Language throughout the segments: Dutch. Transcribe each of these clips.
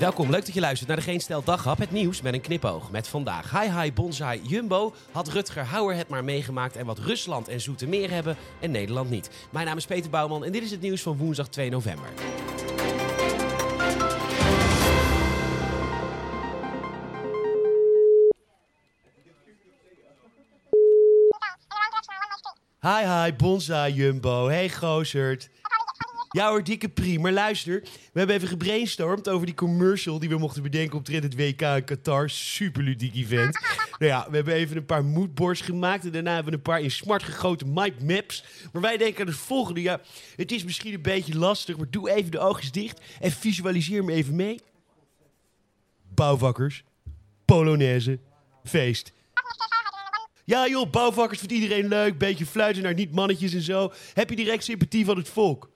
Welkom, leuk dat je luistert naar de Geen Stel Daghap, het nieuws met een knipoog. Met vandaag Hi Hi Bonsai Jumbo, had Rutger Hauer het maar meegemaakt en wat Rusland en Zoetermeer hebben en Nederland niet. Mijn naam is Peter Bouwman en dit is het nieuws van woensdag 2 november. Hi hi Bonsai Jumbo, hey gozerd. Ja hoor, dikke prima. Maar luister, we hebben even gebrainstormd over die commercial die we mochten bedenken op het WK in Qatar. Super ludiek event. Nou ja, we hebben even een paar moodboards gemaakt en daarna hebben we een paar in smart gegoten mindmaps. Maar wij denken aan het volgende. Ja, het is misschien een beetje lastig, maar doe even de oogjes dicht en visualiseer me even mee. Bouwvakkers, Polonaise, feest. Ja joh, bouwvakkers vindt iedereen leuk. Beetje fluiten naar niet-mannetjes en zo. Heb je direct sympathie van het volk?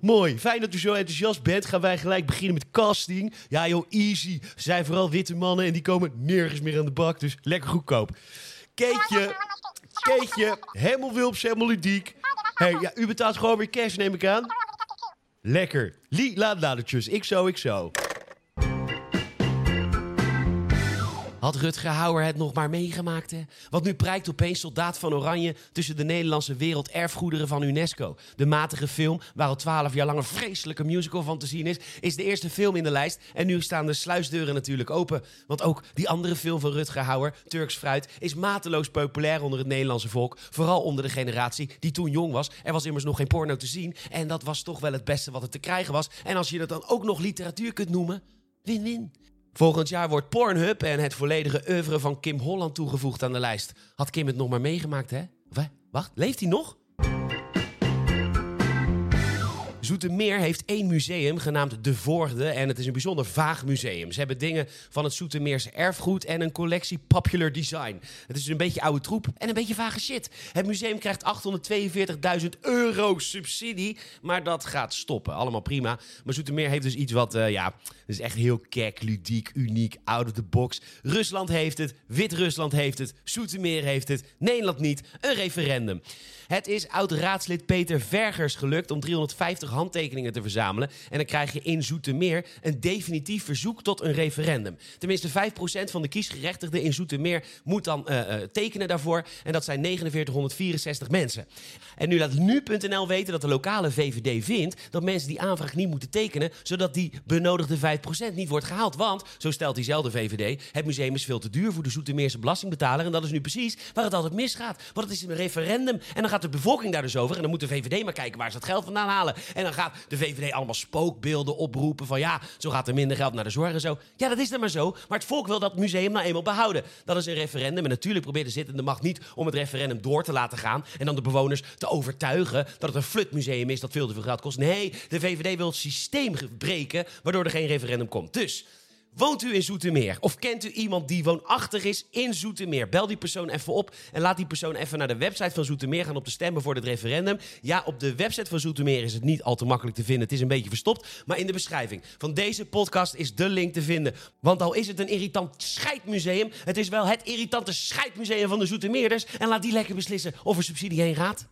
Mooi. Fijn dat u zo enthousiast bent. Gaan wij gelijk beginnen met casting. Ja joh, easy. Zijn vooral witte mannen en die komen nergens meer aan de bak. Dus lekker goedkoop. Keetje, Keetje, helemaal wilps, helemaal ludiek. hey, ja, u betaalt gewoon weer cash, neem ik aan. Lekker. Lie, laat ladertjes. Ik zo, ik zo. Had Rutger Hauer het nog maar meegemaakt, hè? Want nu prijkt opeens Soldaat van Oranje tussen de Nederlandse werelderfgoederen van UNESCO. De matige film, waar al twaalf jaar lang een vreselijke musical van te zien is, is de eerste film in de lijst. En nu staan de sluisdeuren natuurlijk open. Want ook die andere film van Rutger Hauer, Turks Fruit, is mateloos populair onder het Nederlandse volk. Vooral onder de generatie die toen jong was. Er was immers nog geen porno te zien. En dat was toch wel het beste wat er te krijgen was. En als je dat dan ook nog literatuur kunt noemen, win-win. Volgend jaar wordt Pornhub en het volledige oeuvre van Kim Holland toegevoegd aan de lijst. Had Kim het nog maar meegemaakt, hè? Wacht, leeft hij nog? Zoetermeer heeft één museum genaamd De Voorde en het is een bijzonder vaag museum. Ze hebben dingen van het Zoetermeerse erfgoed en een collectie popular design. Het is een beetje oude troep en een beetje vage shit. Het museum krijgt 842.000 euro subsidie, maar dat gaat stoppen. Allemaal prima. Maar Zoetermeer heeft dus iets wat, uh, ja, is echt heel kek, ludiek, uniek, out of the box. Rusland heeft het, Wit-Rusland heeft het, Zoetermeer heeft het, Nederland niet. Een referendum. Het is oud-raadslid Peter Vergers gelukt om 350 handtekeningen te verzamelen. En dan krijg je in Zoetermeer een definitief verzoek tot een referendum. Tenminste, 5% van de kiesgerechtigden in Zoetermeer moet dan uh, tekenen daarvoor. En dat zijn 4964 mensen. En nu laat nu.nl weten dat de lokale VVD vindt dat mensen die aanvraag niet moeten tekenen, zodat die benodigde 5% niet wordt gehaald. Want, zo stelt diezelfde VVD, het museum is veel te duur voor de Zoetermeerse belastingbetaler. En dat is nu precies waar het altijd misgaat. Want het is een referendum en dan gaat de bevolking daar dus over. En dan moet de VVD maar kijken waar ze dat geld vandaan halen. En dan gaat de VVD allemaal spookbeelden oproepen van ja, zo gaat er minder geld naar de zorg en zo. Ja, dat is dan maar zo. Maar het volk wil dat museum nou eenmaal behouden. Dat is een referendum. En natuurlijk probeert de zittende macht niet om het referendum door te laten gaan. En dan de bewoners te overtuigen dat het een flutmuseum is dat veel te veel geld kost. Nee, de VVD wil het systeem breken waardoor er geen referendum komt. Dus Woont u in Zoetermeer? Of kent u iemand die woonachtig is in Zoetermeer? Bel die persoon even op en laat die persoon even naar de website van Zoetermeer gaan om te stemmen voor het referendum. Ja, op de website van Zoetermeer is het niet al te makkelijk te vinden. Het is een beetje verstopt. Maar in de beschrijving van deze podcast is de link te vinden. Want al is het een irritant scheidmuseum, het is wel het irritante scheidmuseum van de Zoetermeerders. En laat die lekker beslissen of er subsidie heen gaat.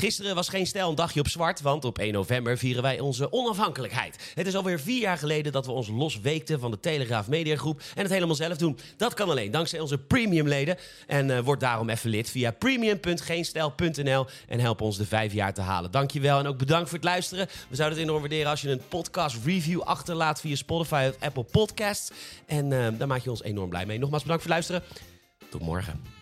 Gisteren was geen stijl een dagje op zwart, want op 1 november vieren wij onze onafhankelijkheid. Het is alweer vier jaar geleden dat we ons losweekten van de Telegraaf Mediagroep en het helemaal zelf doen. Dat kan alleen dankzij onze premiumleden. En uh, word daarom even lid via premium.geenstijl.nl en help ons de vijf jaar te halen. Dankjewel en ook bedankt voor het luisteren. We zouden het enorm waarderen als je een podcast review achterlaat via Spotify of Apple Podcasts. En uh, daar maak je ons enorm blij mee. Nogmaals bedankt voor het luisteren. Tot morgen.